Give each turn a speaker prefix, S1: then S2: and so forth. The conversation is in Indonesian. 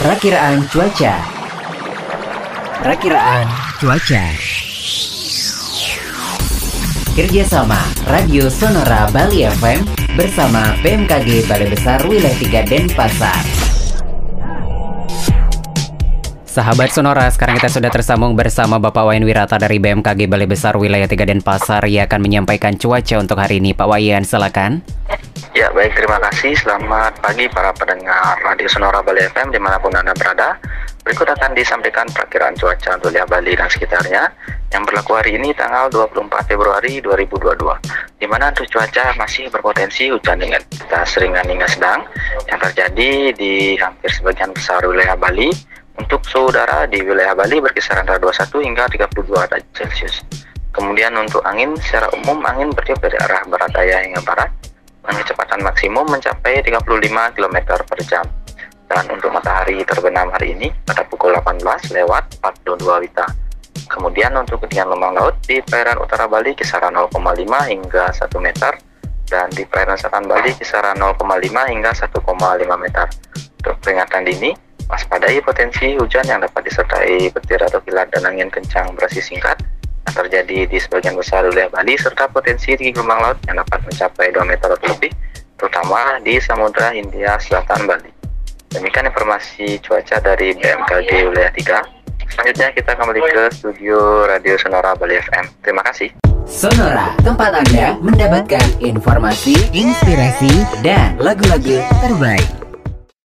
S1: Perakiraan cuaca. Perakiraan cuaca. Kerjasama Radio Sonora Bali FM bersama BMKG Balai Besar Wilayah 3 Denpasar. Sahabat Sonora, sekarang kita sudah tersambung bersama Bapak Wayan Wirata dari BMKG Balai Besar Wilayah 3 Denpasar yang akan menyampaikan cuaca untuk hari ini. Pak Wayan, silakan.
S2: Ya, baik. Terima kasih. Selamat pagi para pendengar Radio Sonora Bali FM di mana pun Anda berada. Berikut akan disampaikan perakiraan cuaca untuk wilayah Bali dan sekitarnya yang berlaku hari ini tanggal 24 Februari 2022. Di mana untuk cuaca masih berpotensi hujan dengan intensitas ringan hingga sedang yang terjadi di hampir sebagian besar wilayah Bali. Untuk suhu udara di wilayah Bali berkisar antara 21 hingga 32 derajat Celcius. Kemudian untuk angin, secara umum angin bertiup dari arah barat daya hingga barat dengan kecepatan maksimum mencapai 35 km per jam. Dan untuk matahari terbenam hari ini pada pukul 18 lewat 42 Wita. Kemudian untuk ketinggian lembang laut di perairan utara Bali kisaran 0,5 hingga 1 meter dan di perairan selatan Bali kisaran 0,5 hingga 1,5 meter. Untuk peringatan dini, waspadai potensi hujan yang dapat disertai petir atau kilat dan angin kencang berasi singkat terjadi di sebagian besar wilayah Bali serta potensi tinggi gelombang laut yang dapat mencapai 2 meter atau lebih terutama di Samudra Hindia Selatan Bali. Demikian informasi cuaca dari BMKG wilayah 3. Selanjutnya kita kembali ke studio Radio Sonora Bali FM. Terima kasih.
S1: Sonora, tempat Anda mendapatkan informasi, inspirasi, dan lagu-lagu terbaik.